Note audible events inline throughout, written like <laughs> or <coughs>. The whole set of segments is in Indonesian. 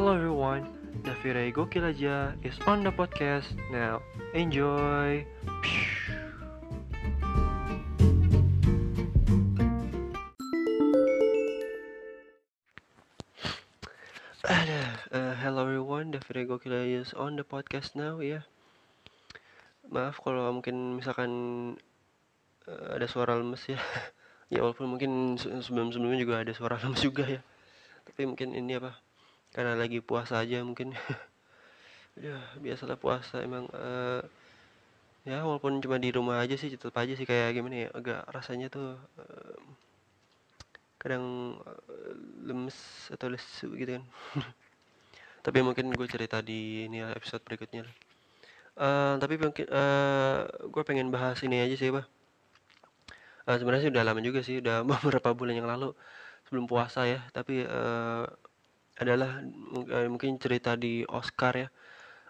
Hello everyone, Davire Gokil aja is on the podcast now. Enjoy. Uh, <sniffs> hello everyone, Davire Gokil aja is on the podcast now ya. Maaf kalau mungkin misalkan uh, ada suara lemes ya. <laughs> ya walaupun mungkin sebelum-sebelumnya juga ada suara lemes juga ya. Tapi mungkin ini apa? Karena lagi puasa aja mungkin. <laughs> ya biasalah puasa emang uh, ya walaupun cuma di rumah aja sih tetap aja sih kayak gimana ya agak rasanya tuh uh, kadang uh, lemes atau lesu gitu kan. <laughs> Tapi mungkin gue cerita di ini episode berikutnya uh, tapi mungkin uh, gue pengen bahas ini aja sih bah uh, sebenarnya sih udah lama juga sih udah <laughs> beberapa bulan yang lalu sebelum puasa ya. Tapi uh, adalah uh, mungkin cerita di Oscar ya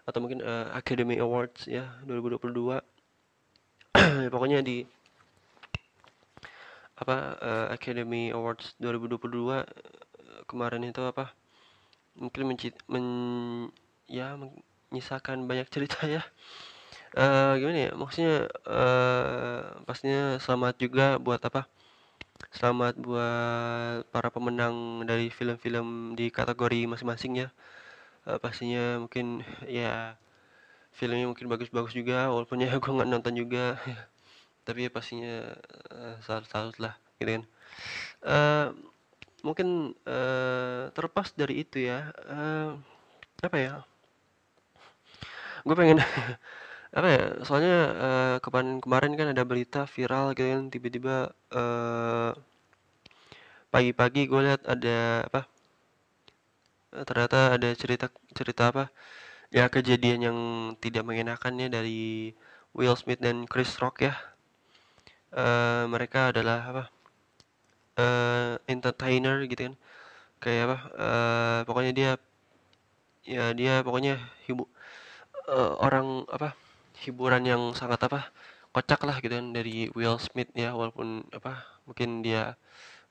atau mungkin uh, Academy Awards ya 2022 <clears throat> pokoknya di apa uh, Academy Awards 2022 uh, kemarin itu apa mungkin mencit men ya menyisakan banyak cerita ya. Uh, gimana ya maksudnya uh, pastinya selamat juga buat apa selamat buat para pemenang dari film-film di kategori masing-masing ya. Uh, pastinya mungkin ya filmnya mungkin bagus-bagus juga walaupun ya <laughs> gue nggak nonton juga. Tapi ya pastinya uh, salut-salut lah gitu kan. Uh, mungkin uh, terlepas dari itu ya uh, apa ya? Gue pengen <laughs> apa ya soalnya uh, kemarin kemarin kan ada berita viral gitu kan tiba-tiba uh, pagi-pagi gue lihat ada apa ternyata ada cerita cerita apa ya kejadian yang tidak mengenakannya dari Will Smith dan Chris Rock ya. Uh, mereka adalah apa uh, entertainer gitu kan. Kayak apa uh, pokoknya dia ya dia pokoknya hibu uh, orang apa hiburan yang sangat apa kocak lah gitu kan dari Will Smith ya walaupun apa mungkin dia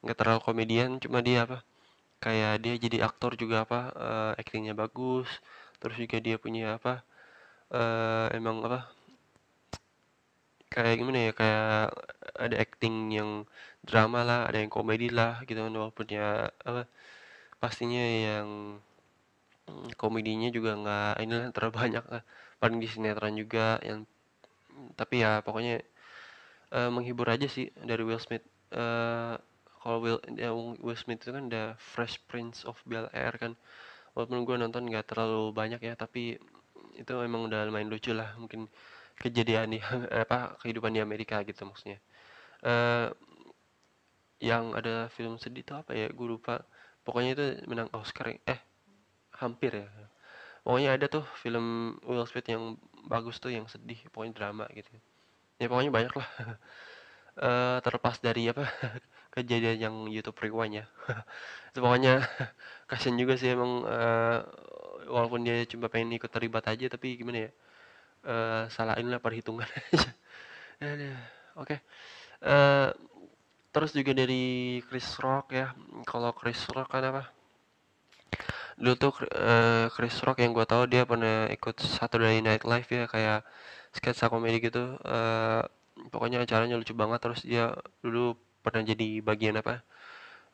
nggak terlalu komedian cuma dia apa kayak dia jadi aktor juga apa uh, aktingnya bagus terus juga dia punya apa uh, emang apa kayak gimana ya kayak ada acting yang drama lah ada yang komedi lah gitu kan walaupun ya apa pastinya yang mm, komedinya juga nggak inilah terlalu banyak lah paling di sinetron juga yang tapi ya pokoknya uh, menghibur aja sih dari Will Smith. Uh, kalau Will ya, Will Smith itu kan ada Fresh Prince of Bel Air kan. Walaupun gue nonton nggak terlalu banyak ya tapi itu emang udah lumayan lucu lah mungkin kejadian di <laughs> apa kehidupan di Amerika gitu maksudnya. Uh, yang ada film sedih itu apa ya? Gue lupa. Pokoknya itu menang Oscar eh hampir ya pokoknya ada tuh film Will Smith yang bagus tuh yang sedih pokoknya drama gitu. Ya pokoknya banyak lah. Uh, <laughs> terlepas dari apa <laughs> kejadian yang YouTube Rewind ya. <laughs> Itu pokoknya kasian juga sih emang uh, walaupun dia cuma pengen ikut terlibat aja tapi gimana ya uh, salah inilah perhitungan aja. Oke. Okay. uh, terus juga dari Chris Rock ya. Kalau Chris Rock kan apa dulu tuh uh, Chris Rock yang gue tahu dia pernah ikut satu dari Night Live ya kayak sketsa komedi gitu uh, pokoknya acaranya lucu banget terus dia dulu pernah jadi bagian apa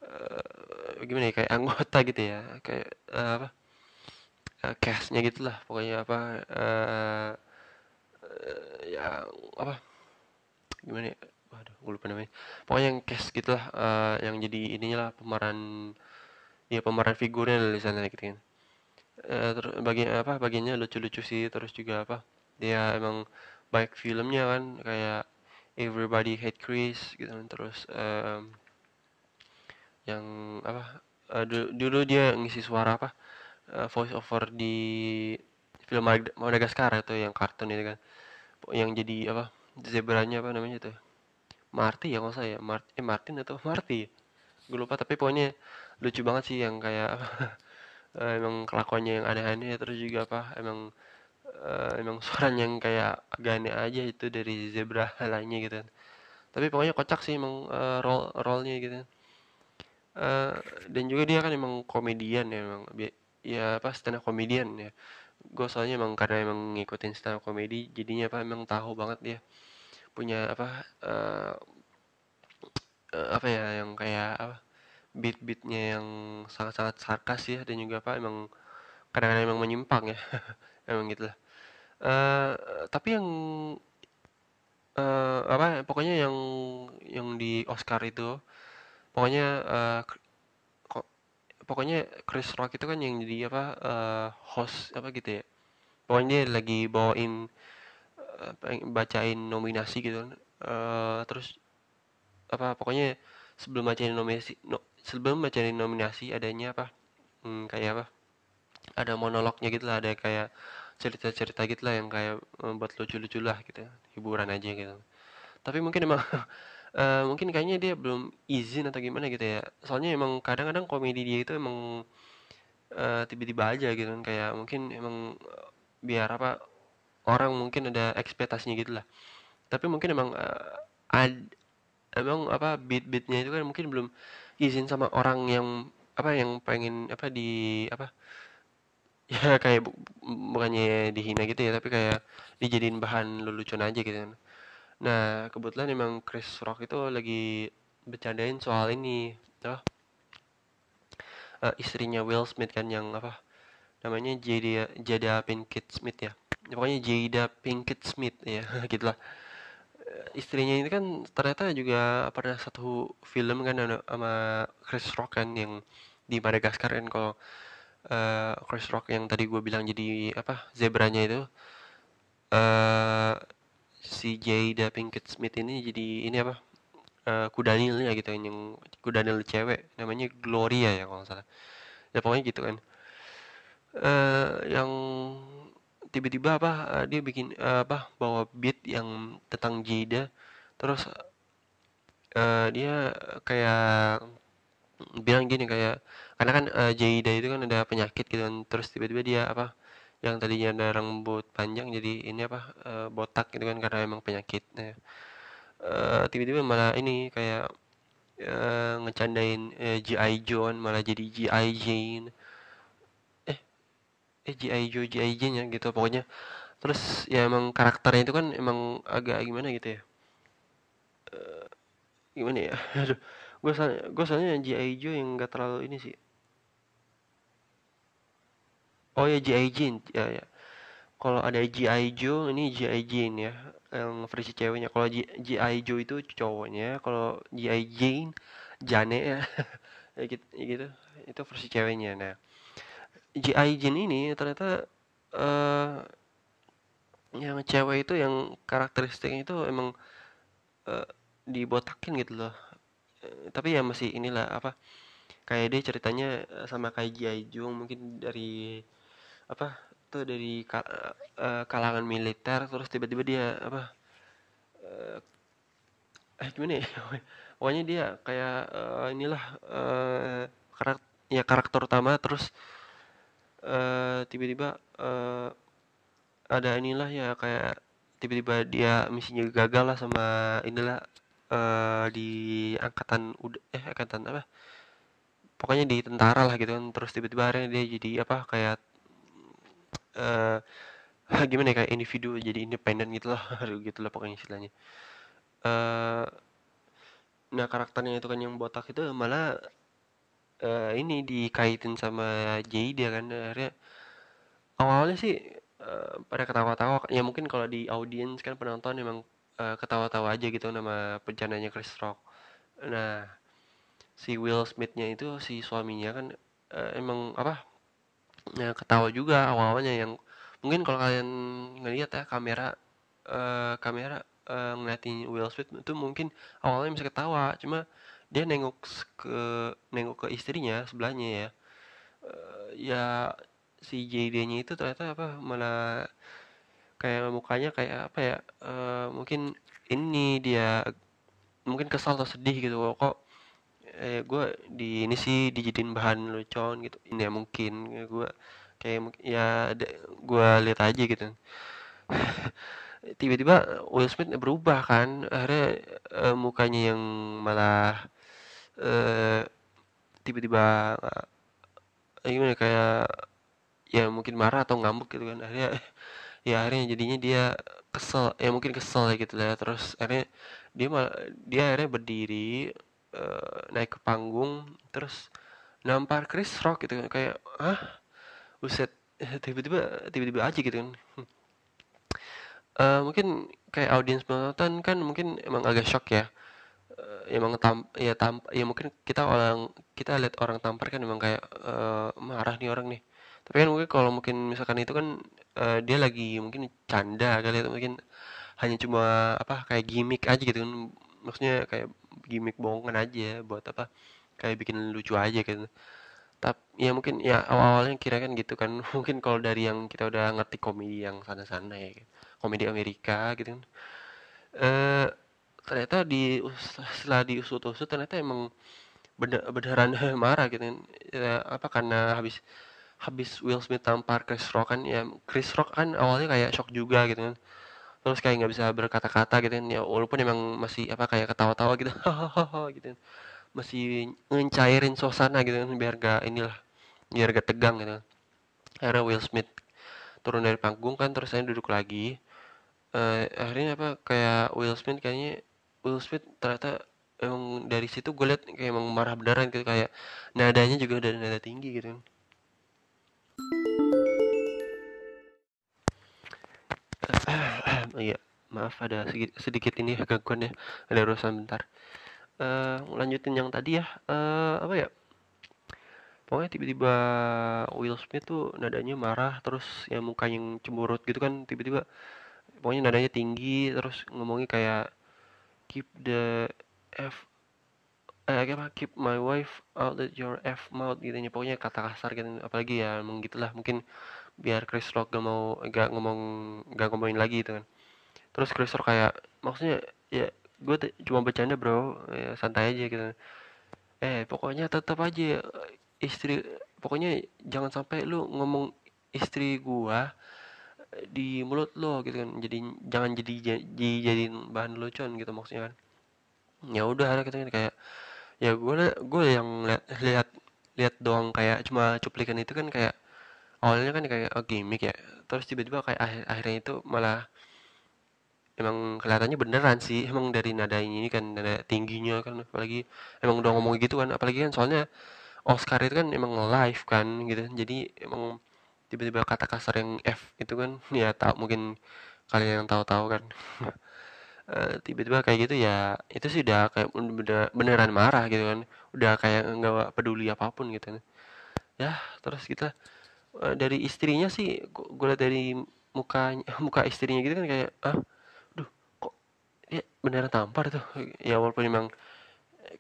uh, gimana ya kayak anggota gitu ya kayak uh, apa uh, castnya gitulah pokoknya apa uh, uh, ya apa gimana ya waduh gue lupa namanya pokoknya yang cast gitulah uh, yang jadi ininya lah pemeran ya pemeran figurnya dari sana gitu kan. Uh, terus bagian apa bagiannya lucu-lucu sih terus juga apa dia emang baik filmnya kan kayak Everybody Hate Chris gitu kan terus um, yang apa uh, dulu, dia ngisi suara apa uh, voice over di film Madagaskar itu yang kartun itu kan. Yang jadi apa zebranya apa namanya tuh Marty ya kalau saya Mart eh Martin atau Marty? Gue lupa tapi pokoknya lucu banget sih yang kayak uh, <laughs> emang kelakuannya yang aneh-aneh terus juga apa emang uh, emang suaranya yang kayak agak aneh aja itu dari zebra <laughs> lainnya gitu tapi pokoknya kocak sih emang uh, role role-nya gitu uh, dan juga dia kan emang komedian ya emang ya apa stand up comedian ya. Gue soalnya emang karena emang ngikutin stand up comedy jadinya apa emang tahu banget dia punya apa uh, uh, apa ya yang kayak apa beat-beatnya yang sangat-sangat sarkas ya dan juga apa emang kadang-kadang emang menyimpang ya. <laughs> Emang gitu lah. Uh, tapi yang uh, apa pokoknya yang yang di Oscar itu pokoknya uh, pokoknya Chris Rock itu kan yang jadi apa uh, host apa gitu ya. Pokoknya dia lagi bawain uh, bacain nominasi gitu uh, terus apa pokoknya sebelum bacain nominasi no, sebelum bacain nominasi adanya apa? Hmm, kayak apa? Ada monolognya gitu lah ada kayak cerita-cerita gitu lah yang kayak membuat lucu-lucu lah gitu hiburan aja gitu. Tapi mungkin emang uh, <laughs> mungkin kayaknya dia belum izin atau gimana gitu ya. Soalnya emang kadang-kadang komedi dia itu emang uh, tiba-tiba aja gitu kan kayak mungkin emang uh, biar apa orang mungkin ada ekspektasinya gitu lah. Tapi mungkin emang uh, ad, emang apa beat-beatnya itu kan mungkin belum izin sama orang yang apa yang pengen apa di apa <laughs> ya kayak bu, bukannya dihina gitu ya tapi kayak dijadiin bahan lelucon aja gitu kan Nah, kebetulan emang Chris Rock itu lagi bercandain soal ini, apa? Uh, istrinya Will Smith kan yang apa? Namanya Jada Jada Pinkett Smith ya. Pokoknya Jada Pinkett Smith ya, <laughs> gitulah. Uh, istrinya ini kan ternyata juga pernah satu film kan sama Chris Rock kan yang di Madagaskar kan. Kalau uh, Chris Rock yang tadi gue bilang jadi apa zebranya itu uh, si Jada Pinkett Smith ini jadi ini apa uh, kudanil ya gitu yang kudanil cewek namanya Gloria ya kalau salah. Ya pokoknya gitu kan. Uh, yang tiba-tiba apa uh, dia bikin uh, apa bawa beat yang tentang Jada terus uh, dia kayak bilang gini kayak karena kan uh, Jada itu kan ada penyakit gitu kan. Terus tiba-tiba dia apa yang tadinya ada rambut panjang jadi ini apa uh, botak gitu kan karena emang penyakit ya. uh, tiba-tiba malah ini kayak uh, ngecandain uh, GI Joe malah jadi GI Jane. eh eh GI Joe GI Jane ya gitu pokoknya terus ya emang karakternya itu kan emang agak gimana gitu ya uh, gimana ya <laughs> aduh gue soalnya gue soalnya GI Joe yang gak terlalu ini sih Oh ya G.I. Jane ya ya. Kalau ada G.I. Joe ini G.I. Jane ya yang versi ceweknya. Kalau G.I. Joe itu cowoknya, kalau G.I. Jane Jane ya. <laughs> ya gitu, ya gitu. Itu versi ceweknya. Nah, G.I. Jane ini ternyata uh, yang cewek itu yang karakteristiknya itu emang uh, dibotakin gitu loh. Uh, tapi ya masih inilah apa kayak dia ceritanya sama kayak G.I. Joe mungkin dari apa tuh dari ka, uh, kalangan militer terus tiba-tiba dia apa uh, eh gimana ya <laughs> pokoknya dia kayak uh, inilah uh, karakter ya karakter utama terus tiba-tiba uh, ada inilah ya kayak tiba-tiba dia misinya gagal lah sama inilah uh, di angkatan udah eh angkatan apa? Pokoknya di tentara lah gitu kan. Terus tiba-tiba akhirnya dia jadi apa kayak uh, <laughs> gimana ya kayak individu jadi independen gitu lah. <laughs> Gitu lah pokoknya istilahnya. Uh, nah karakternya itu kan yang botak itu malah uh, ini dikaitin sama Jada kan akhirnya awalnya sih uh, pada ketawa-tawa. Ya mungkin kalau di audiens kan penonton emang uh, ketawa-tawa aja gitu nama bencananya Chris Rock. Nah si Will Smithnya itu si suaminya kan uh, emang apa ya ketawa juga awal-awalnya yang mungkin kalau kalian ngelihat ya kamera uh, kamera uh, ngeliatin Will Smith itu mungkin awalnya bisa ketawa. Cuma dia nengok ke nengok ke istrinya sebelahnya ya. Uh, ya si JD-nya itu ternyata apa malah kayak mukanya kayak apa ya uh, mungkin ini dia mungkin kesal atau sedih gitu kok eh gue di ini sih dijadiin bahan lucon gitu. Ini ya mungkin ya gue kayak ya gue lihat aja gitu. <laughs> Tiba-tiba Will Smith berubah kan akhirnya uh, mukanya yang malah uh, tiba-tiba uh, gimana kayak ya mungkin marah atau ngambek gitu kan. Akhirnya ya akhirnya jadinya dia kesel ya mungkin kesel ya gitu lah. Terus akhirnya dia malah dia akhirnya berdiri uh, naik ke panggung terus nampar Chris Rock gitu kan. Kayak ah buset <laughs> tiba-tiba tiba-tiba aja gitu kan. Uh, mungkin kayak audiens penonton kan mungkin emang agak shock ya emang tam ya tam ya mungkin kita orang kita lihat orang tampar kan emang kayak uh, marah nih orang nih. Tapi kan mungkin kalau mungkin misalkan itu kan uh, dia lagi mungkin canda kali itu mungkin hanya cuma apa kayak gimmick aja gitu kan. Maksudnya kayak gimmick bohongan aja buat apa kayak bikin lucu aja gitu. Tapi ya mungkin ya awal-awalnya kira kan gitu kan. <laughs> Mungkin kalau dari yang kita udah ngerti komedi yang sana-sana ya komedi Amerika gitu kan. Eh ternyata di setelah diusut-usut ternyata emang bener beneran <laughs> marah gitu. Ya, apa karena habis habis Will Smith tampar Chris Rock kan ya Chris Rock kan awalnya kayak shock juga gitu kan. Terus kayak nggak bisa berkata-kata gitu kan ya walaupun emang masih apa kayak ketawa-tawa gitu <laughs> gitu kan. Masih ngecairin suasana gitu kan biar gak inilah biar gak tegang gitu kan. Akhirnya Will Smith turun dari panggung kan terus saya duduk lagi. Uh, akhirnya apa kayak Will Smith kayaknya Will Smith ternyata emang dari situ gue liat kayak emang marah beneran gitu kayak nadanya juga udah nada tinggi gitu kan. <clears throat> Iya maaf ada sedikit, ini gangguan ya ada urusan bentar. Uh, lanjutin yang tadi ya uh, apa ya? Pokoknya tiba-tiba Will Smith tuh nadanya marah terus ya muka yang cemburut gitu kan tiba-tiba pokoknya nadanya tinggi terus ngomongnya kayak keep the F eh apa keep my wife out of your F mouth gitu ya. Pokoknya kata kasar gitu. Apalagi ya emang gitulah mungkin biar Chris Rock gak mau gak ngomong gak ngomongin lagi gitu kan. Terus Chris Rock kayak maksudnya ya gue cuma bercanda bro. Ya, santai aja gitu. Eh pokoknya tetap aja istri pokoknya jangan sampai lu ngomong istri gua di mulut lo gitu kan. Jadi jangan jadi jadi jadiin bahan lucuan gitu maksudnya kan. Ya udah ada gitu kan kayak ya gue gue yang lihat lihat lihat doang kayak cuma cuplikan itu kan kayak awalnya kan kayak oh, gimmick ya. Terus tiba-tiba kayak akhir akhirnya itu malah emang kelihatannya beneran sih. Emang dari nada ini kan nada tingginya kan apalagi emang udah ngomong gitu kan. Apalagi kan soalnya Oscar itu kan emang live kan gitu. Jadi emang tiba-tiba kata kasar yang F itu kan. Ya tak mungkin kalian yang tahu-tahu kan. <laughs> Eh, tiba-tiba kayak gitu ya itu sih udah kayak bener, beneran marah gitu kan. Udah kayak nggak peduli apa pun gitu kan. Ya terus kita uh, dari istrinya sih gue liat dari mukanya <laughs> muka istrinya gitu kan kayak ah duh kok ya beneran tampar tuh? Ya walaupun memang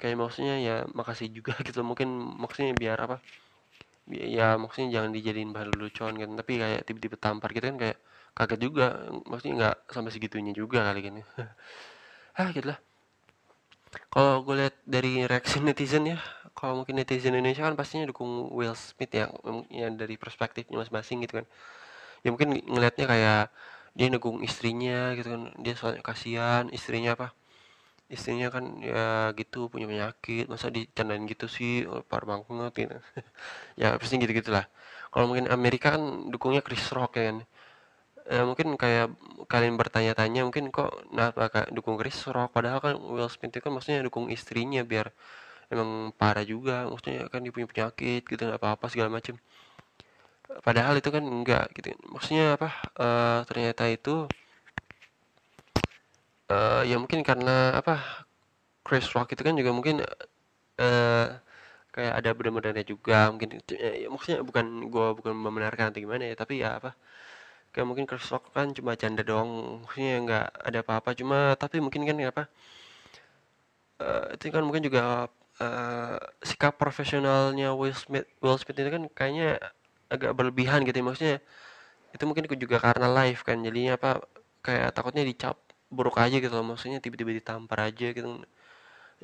kayak maksudnya ya makasih juga <laughs> gitu. Mungkin maksudnya biar apa ya maksudnya jangan dijadiin bahan lucuan kan tapi kayak tiba-tiba tampar gitu kan kayak kaget juga. Maksudnya nggak sampai segitunya juga kali gini <laughs> ah gitu lah. Kalau gue lihat dari reaksi netizen ya kalau mungkin netizen Indonesia kan pastinya dukung Will Smith ya yang dari perspektifnya masing-masing gitu kan. Ya mungkin ngelihatnya kayak dia dukung istrinya gitu kan. Dia soalnya kasihan istrinya apa istrinya kan ya gitu punya penyakit masa dicandain gitu sih oh, parah banget gitu. <laughs> Ya pasti gitu gitulah kalau mungkin Amerika kan dukungnya Chris Rock ya kan. Eh, mungkin kayak kalian bertanya-tanya mungkin kok nah dukung Chris Rock? Padahal kan Will Smith itu kan maksudnya dukung istrinya biar emang parah juga. Maksudnya kan dia punya penyakit gitu nggak apa-apa segala macem. Padahal itu kan enggak gitu. Maksudnya apa? Uh, ternyata itu uh, ya mungkin karena apa Chris Rock itu kan juga mungkin uh, kayak ada benar-benarnya juga mungkin ya, maksudnya bukan gue bukan membenarkan atau gimana ya tapi ya apa kayak mungkin Chris Rock kan cuma canda doang maksudnya nggak ada apa-apa cuma tapi mungkin kan apa uh, itu kan mungkin juga uh, sikap profesionalnya Will Smith Will Smith itu kan kayaknya agak berlebihan gitu ya. maksudnya itu mungkin juga karena live kan jadinya apa kayak takutnya dicap buruk aja gitu loh. Maksudnya tiba-tiba ditampar aja gitu.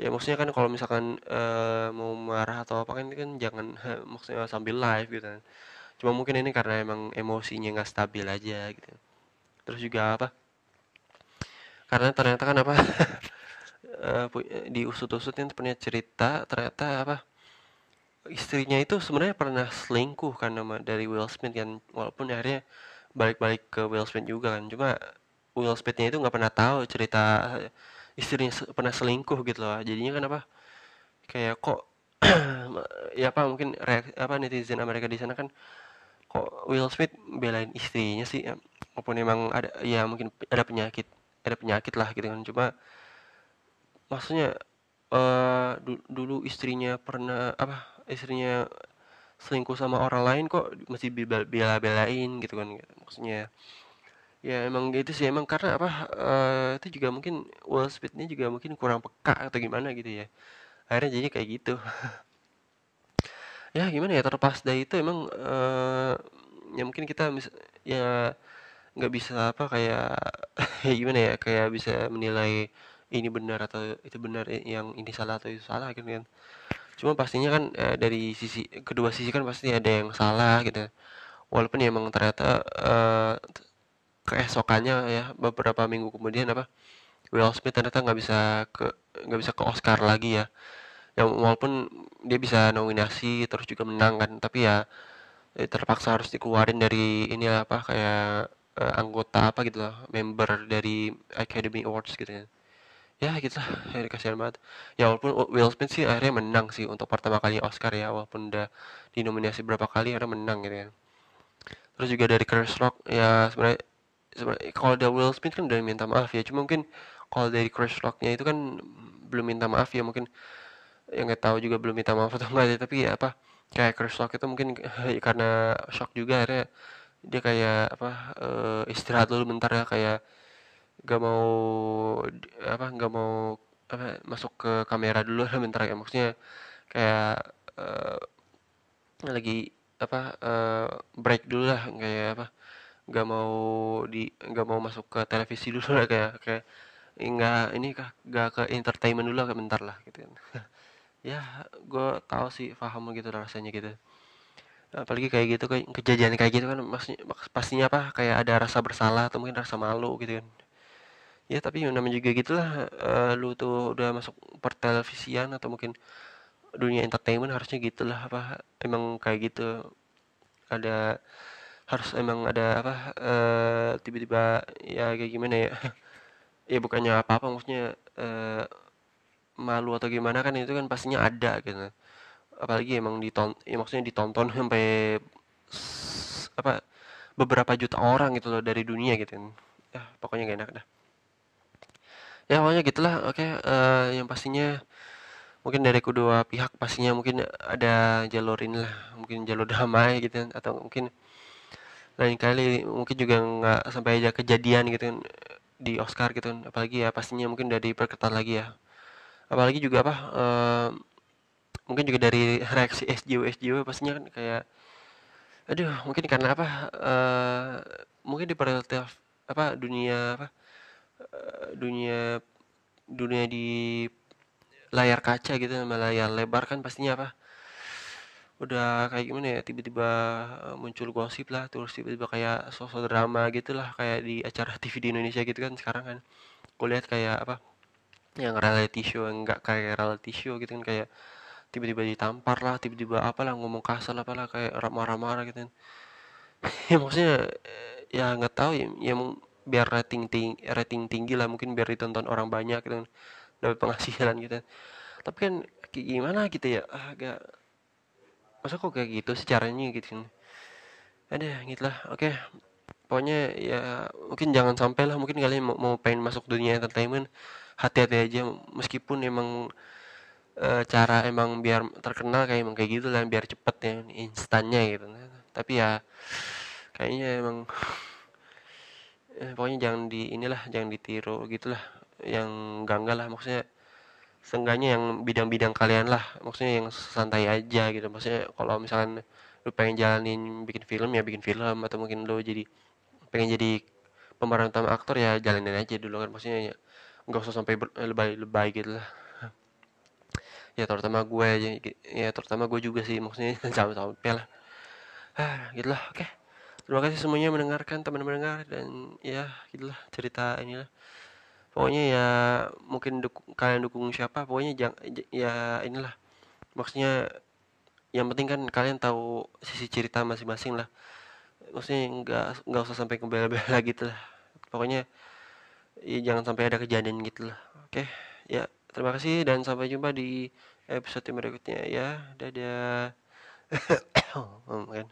Ya maksudnya kan kalau misalkan uh, mau marah atau apa kan kan jangan <laughs> maksudnya sambil live gitu kan. Cuma mungkin ini karena emang emosinya nggak stabil aja gitu. Terus juga apa? Karena ternyata kan apa? <laughs> Uh, di usut-usut ini punya cerita ternyata apa? Istrinya itu sebenarnya pernah selingkuh kan nama dari Will Smith kan. Walaupun akhirnya balik-balik ke Will Smith juga kan. Cuma Will Smithnya itu nggak pernah tahu cerita istrinya pernah selingkuh gitu loh. Jadinya kan apa kayak kok <clears throat> ya apa mungkin reaksi apa netizen Amerika di sana kan kok Will Smith belain istrinya sih? Ya, maupun emang ada ya mungkin ada penyakit ada penyakit lah gitu kan. Cuma maksudnya uh, dulu istrinya pernah apa istrinya selingkuh sama orang lain kok masih bela-belain gitu kan. Maksudnya ya emang gitu sih. Emang karena apa uh, itu juga mungkin Will Smith-nya juga mungkin kurang peka atau gimana gitu ya. Akhirnya jadi kayak gitu. <laughs> Ya gimana ya terlepas dari itu emang uh, ya mungkin kita mis ya nggak bisa apa kayak <laughs> ya gimana ya kayak bisa menilai ini benar atau itu benar yang ini salah atau itu salah gitu kan. Cuma pastinya kan eh, dari sisi kedua sisi kan pasti ada yang salah gitu. Walaupun ya emang ternyata eh, keesokannya ya beberapa minggu kemudian apa Will Smith ternyata nggak bisa ke nggak bisa ke Oscar lagi ya. Ya walaupun dia bisa nominasi terus juga menang kan tapi ya eh, terpaksa harus dikeluarin dari ini apa kayak uh, anggota apa gitu loh member dari Academy Awards gitu ya ya gitu lah. <laughs> Ya kasihan banget. Ya walaupun Will Smith sih akhirnya menang sih untuk pertama kali Oscar ya walaupun udah dinominasi berapa kali akhirnya menang gitu ya terus juga dari Chris Rock ya sebenarnya kalau dari Will Smith kan udah minta maaf ya. Cuma mungkin kalau dari Chris Rocknya itu kan belum minta maaf ya. Mungkin yang nggak tahu juga belum minta maaf atau <laughs> enggak ya. Tapi ya apa kayak Chris Rock itu mungkin <laughs> karena shock juga. Akhirnya dia kayak apa uh, istirahat dulu bentar ya. Kayak gak mau apa nggak mau apa masuk ke kamera dulu lah bentar ya. Maksudnya kayak uh, lagi apa uh, break dulu lah. Kayak apa nggak mau di nggak mau masuk ke televisi dulu lah kayak kayak nggak ini nggak ke entertainment dulu lah bentar lah gitu kan. <laughs> Ya gue tahu sih paham gitu rasanya gitu. Apalagi kayak gitu kayak kejadian kayak gitu kan maksudnya pastinya apa kayak ada rasa bersalah atau mungkin rasa malu gitu kan. Ya tapi namanya juga gitulah uh, lu tuh udah masuk pertelevisian atau mungkin dunia entertainment harusnya gitulah apa emang kayak gitu. Ada harus emang ada apa uh, tiba-tiba ya kayak gimana ya? <laughs> Ya bukannya apa-apa maksudnya uh, malu atau gimana kan itu kan pastinya ada gitu. Apalagi emang diton ya maksudnya ditonton <laughs> sampai apa beberapa juta orang gitu loh dari dunia gitu. Kan ya pokoknya gak enak dah. Ya pokoknya gitulah oke okay, uh, eh, yang pastinya mungkin dari kedua pihak pastinya mungkin ada jalur inilah mungkin jalur <laughs> damai gitu atau mungkin lain kali mungkin juga nggak sampai aja kejadian gitu di Oscar gitu. Apalagi ya pastinya mungkin dari perketat lagi ya. Apalagi juga apa uh, mungkin juga dari reaksi SJW SJW pastinya kan kayak aduh mungkin karena apa uh, mungkin di apa dunia apa Eh, dunia dunia di layar kaca gitu sama layar lebar kan pastinya apa udah kayak gimana ya tiba-tiba eh, muncul gosip lah terus tiba-tiba kayak sosok drama gitu lah kayak di acara TV di Indonesia gitu kan sekarang kan. Gue lihat kayak apa yang reality show yang enggak kayak reality show gitu kan kayak tiba-tiba ditampar lah tiba-tiba apalah ngomong kasar apalah kayak marah-marah gitu kan. <laughs> Ya maksudnya eh, ya nggak tahu ya, ya biar rating tinggi rating tinggi lah mungkin biar ditonton orang banyak gitu dapat penghasilan gitu tapi kan gimana gitu ya agak masa kok kayak gitu sih caranya gitu kan? Ada gitulah. Oke. Pokoknya ya mungkin jangan sampai lah mungkin kalian mau, mau pengen masuk dunia entertainment hati-hati aja. Meskipun emang e, cara emang biar terkenal kayak emang kayak gitu lah biar cepet ya instannya gitu tapi ya kayaknya emang eh, pokoknya jangan di inilah jangan ditiru gitulah. Yang ganggal lah maksudnya seenggaknya yang bidang-bidang kalian lah maksudnya yang santai aja gitu. Maksudnya kalau misalkan lu pengen jalanin bikin film ya bikin film. Atau mungkin lu jadi pengen jadi pemeran utama aktor ya jalanin aja dulu kan. Maksudnya ya, nggak usah sampai lebay-lebay gitu lah. Ya terutama gue aja ya terutama gue juga sih. Maksudnya <laughs> sampai sampai lah. Ah gitulah oke. Okay. Terima kasih semuanya mendengarkan teman mendengar. Dan ya gitulah cerita inilah. Pokoknya ya mungkin dukung, kalian dukung siapa pokoknya jangan ya inilah. Maksudnya yang penting kan kalian tahu sisi cerita masing-masing lah. Maksudnya nggak nggak usah sampai kebela-bela <laughs> gitu lah. Pokoknya ya jangan sampai ada kejadian gitu lah. Oke ya terima kasih dan sampai jumpa di episode berikutnya ya. Dadah. <coughs> Oh, kan